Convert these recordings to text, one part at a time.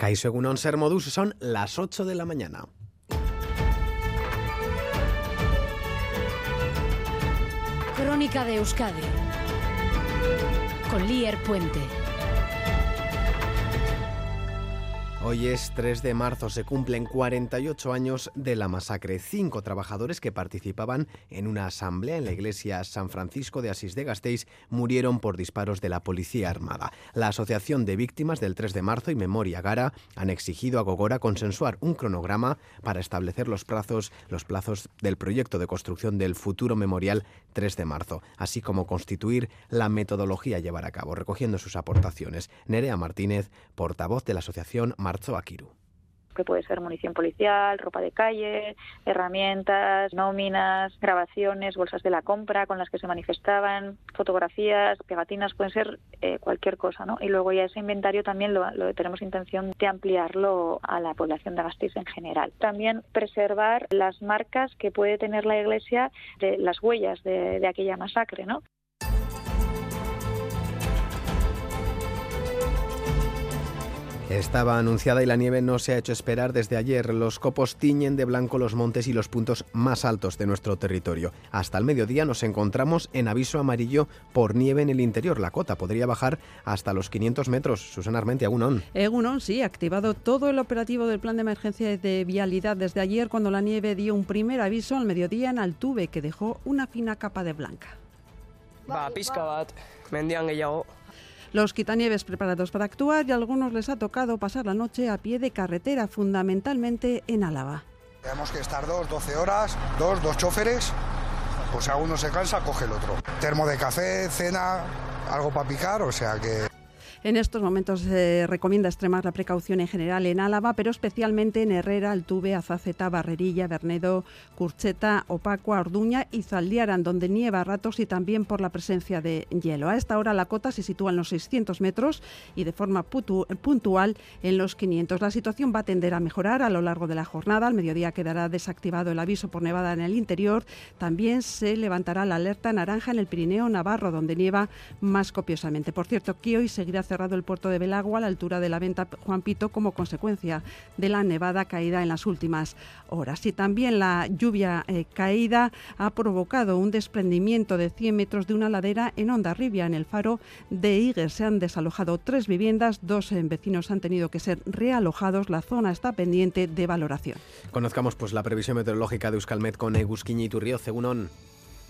Egunon Ser Modus son las 8 de la mañana. Crónica de Euskadi con Lier Puente. Hoy es 3 de marzo, se cumplen 48 años de la masacre. Cinco trabajadores que participaban en una asamblea en la iglesia San Francisco de Asís de Gasteiz murieron por disparos de la policía armada. La Asociación de Víctimas del 3 de marzo y Memoria Gara han exigido a Gogora consensuar un cronograma para establecer los plazos, los plazos del proyecto de construcción del futuro memorial 3 de marzo, así como constituir la metodología a llevar a cabo, recogiendo sus aportaciones. Nerea Martínez, portavoz de la Asociación Que puede ser munición policial, ropa de calle, herramientas, nóminas, grabaciones, bolsas de la compra con las que se manifestaban, fotografías, pegatinas, pueden ser eh, cualquier cosa, ¿no? Y luego ya ese inventario también lo, tenemos intención de ampliarlo a la población de Gasteiz en general. También preservar las marcas que puede tener la Iglesia de las huellas de, de aquella masacre, ¿no? Estaba anunciada y la nieve no se ha hecho esperar desde ayer. Los copos tiñen de blanco los montes y los puntos más altos de nuestro territorio. Hasta el mediodía nos encontramos en aviso amarillo por nieve en el interior. La cota podría bajar hasta los 500 metros. Susana Armenti, Agunon. Agunon, sí, activado todo el operativo del plan de emergencia de vialidad desde ayer cuando la nieve dio un primer aviso al mediodía en Altuve que dejó una fina capa de blanca. Va, bat, mendian gehiago. Los quitanieves preparados para actuar y a algunos les ha tocado pasar la noche a pie de carretera, fundamentalmente en Álava. Tenemos que estar dos, 12 horas, dos, dos choferes. Pues si uno se cansa, coge el otro. Termo de café, cena, algo para picar, o sea que en estos momentos se recomienda extremar la precaución en general en Álava, pero especialmente en Herrera, Altuve, Azaceta, Barrerilla, Bernedo, Curcheta, Opacua, Orduña y Zaldiaran, donde nieva ratos y también por la presencia de hielo. A esta hora la cota se sitúa en los 600 metros y de forma puntual en los 500. La situación va a tender a mejorar a lo largo de la jornada. Al mediodía quedará desactivado el aviso por nevada en el interior. También se levantará la alerta naranja en el Pirineo Navarro, donde nieva más copiosamente. Por cierto, que hoy seguirá cerrado el puerto de Belagua a la altura de la venta Juan Pito como consecuencia de la nevada caída en las últimas horas. Y también la lluvia eh, caída ha provocado un desprendimiento de 100 metros de una ladera en Ondarribia, en el faro de Igues. Se han desalojado tres viviendas, dos eh, vecinos han tenido que ser realojados. La zona está pendiente de valoración. Conozcamos pues la previsión meteorológica de Euskalmet con Egusquiñi y Turrio, Egunon.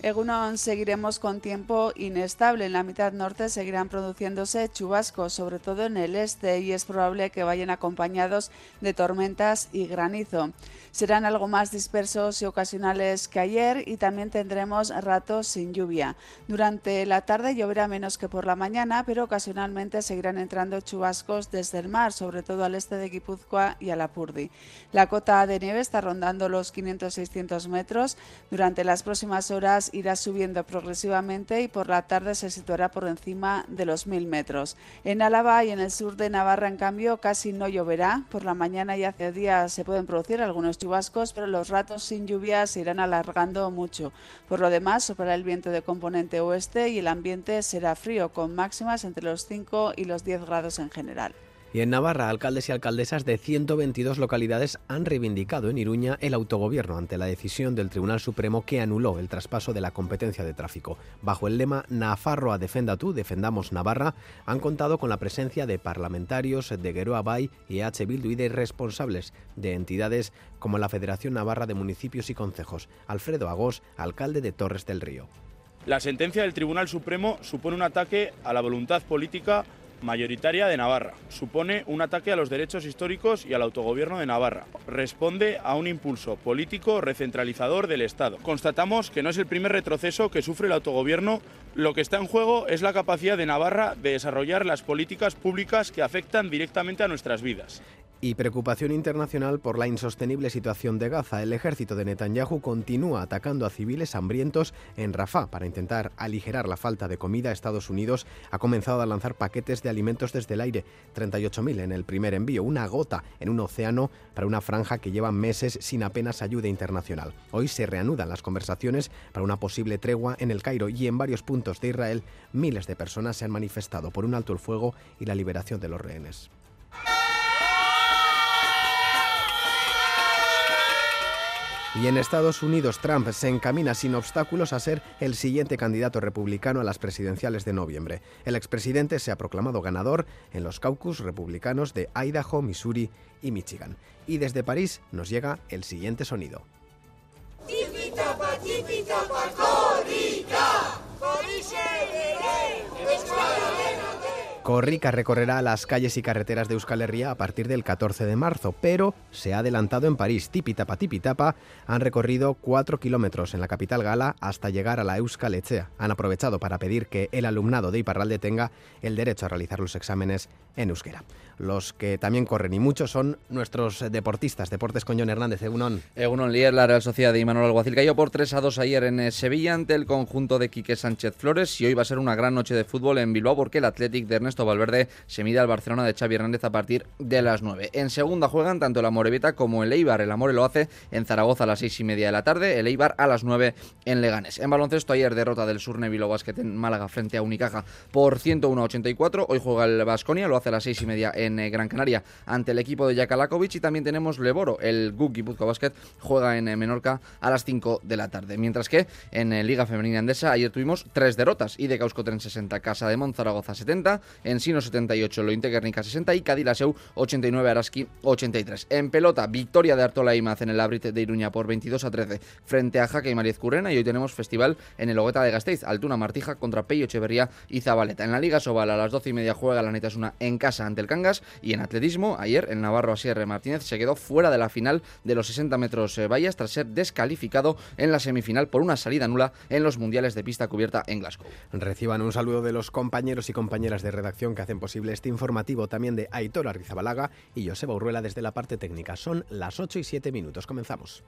Egunon seguiremos con tiempo inestable. En la mitad norte seguirán produciéndose chubascos, sobre todo en el este, y es probable que vayan acompañados de tormentas y granizo. Serán algo más dispersos y ocasionales que ayer y también tendremos ratos sin lluvia. Durante la tarde lloverá menos que por la mañana, pero ocasionalmente seguirán entrando chubascos desde el mar, sobre todo al este de Guipúzcoa y a la Purdi. La cota de nieve está rondando los 500-600 metros. Durante las próximas horas irá subiendo progresivamente y por la tarde se situará por encima de los 1000 metros. En Álava y en el sur de Navarra, en cambio, casi no lloverá. Por la mañana y hacia el día se pueden producir algunos chubascos, pero los ratos sin lluvia se irán alargando mucho. Por lo demás, soplará el viento de componente oeste y el ambiente será frío, con máximas entre los 5 y los 10 grados en general. Y en Navarra, alcaldes y alcaldesas de 122 localidades han reivindicado en Iruña el autogobierno ante la decisión del Tribunal Supremo que anuló el traspaso de la competencia de tráfico. Bajo el lema Nafarroa defenda tú, defendamos Navarra, han contado con la presencia de parlamentarios de Geroa Bay y H. Bildu y de responsables de entidades como la Federación Navarra de Municipios y Concejos. Alfredo Agós, alcalde de Torres del Río. La sentencia del Tribunal Supremo supone un ataque a la voluntad política mayoritaria de Navarra. Supone un ataque a los derechos históricos y al autogobierno de Navarra. Responde a un impulso político recentralizador del Estado. Constatamos que no es el primer retroceso que sufre el autogobierno. Lo que está en juego es la capacidad de Navarra de desarrollar las políticas públicas que afectan directamente a nuestras vidas y preocupación internacional por la insostenible situación de Gaza. El ejército de Netanyahu continúa atacando a civiles hambrientos en Rafah para intentar aligerar la falta de comida. Estados Unidos ha comenzado a lanzar paquetes de alimentos desde el aire, 38.000 en el primer envío, una gota en un océano para una franja que lleva meses sin apenas ayuda internacional. Hoy se reanudan las conversaciones para una posible tregua en el Cairo y en varios puntos de Israel miles de personas se han manifestado por un alto el fuego y la liberación de los rehenes. Y en Estados Unidos, Trump se encamina sin obstáculos a ser el siguiente candidato republicano a las presidenciales de noviembre. El expresidente se ha proclamado ganador en los caucus republicanos de Idaho, Missouri y Michigan. Y desde París nos llega el siguiente sonido. Corrica recorrerá las calles y carreteras de Euskal Herria a partir del 14 de marzo, pero se ha adelantado en París. Tipitapa, Tipitapa han recorrido 4 kilómetros en la capital gala hasta llegar a la Euskal Echea. Han aprovechado para pedir que el alumnado de Iparralde tenga el derecho a realizar los exámenes en euskera. Los que también corren y muchos son nuestros deportistas. Deportes con John Hernández, Egunon. Egunon Lier, la Real Sociedad de Imanol Alguacil cayó por 3 a 2 ayer en eh, Sevilla ante el conjunto de Quique Sánchez Flores y hoy va a ser una gran noche de fútbol en Bilbao porque el Athletic de Ernesto Valverde se mide al Barcelona de Xavi Hernández a partir de las 9. En segunda juegan tanto el Amorevita como el Eibar. El Amore lo hace en Zaragoza a las 6 y media de la tarde, el Eibar a las 9 en Leganes. En baloncesto ayer derrota del Surne Bilbao Basket en Málaga frente a Unicaja por 101 84. Hoy juega el Basconia, lo hace a las 6 y media en eh, Gran Canaria ante el equipo de Jakalakovic y también tenemos Leboro, el Puzco Basket juega en eh, Menorca a las 5 de la tarde. Mientras que en eh, Liga Femenina Andesa ayer tuvimos tres derrotas y de Tren 60, Casa de Monzaragoza 70, Ensino 78, Lointe Guernica 60 y Cadilaseu 89, Araski 83. En pelota, victoria de Artola Imaz en el Abrit de Iruña por 22 a 13 frente a Jaque y Mariez Currena y hoy tenemos festival en el Hogueta de Gasteiz, Altuna Martija contra Peyo Echeverría y Zabaleta. En la Liga Sobal a las 12 y media juega la una en casa ante el Cangas y en atletismo ayer el Navarro Asierre Martínez se quedó fuera de la final de los 60 metros eh, vallas tras ser descalificado en la semifinal por una salida nula en los mundiales de pista cubierta en Glasgow. Reciban un saludo de los compañeros y compañeras de que hacen posible este informativo, también de Aitor Arrizabalaga y Joseba Urruela desde la parte técnica. Son las 8 y 7 minutos. Comenzamos.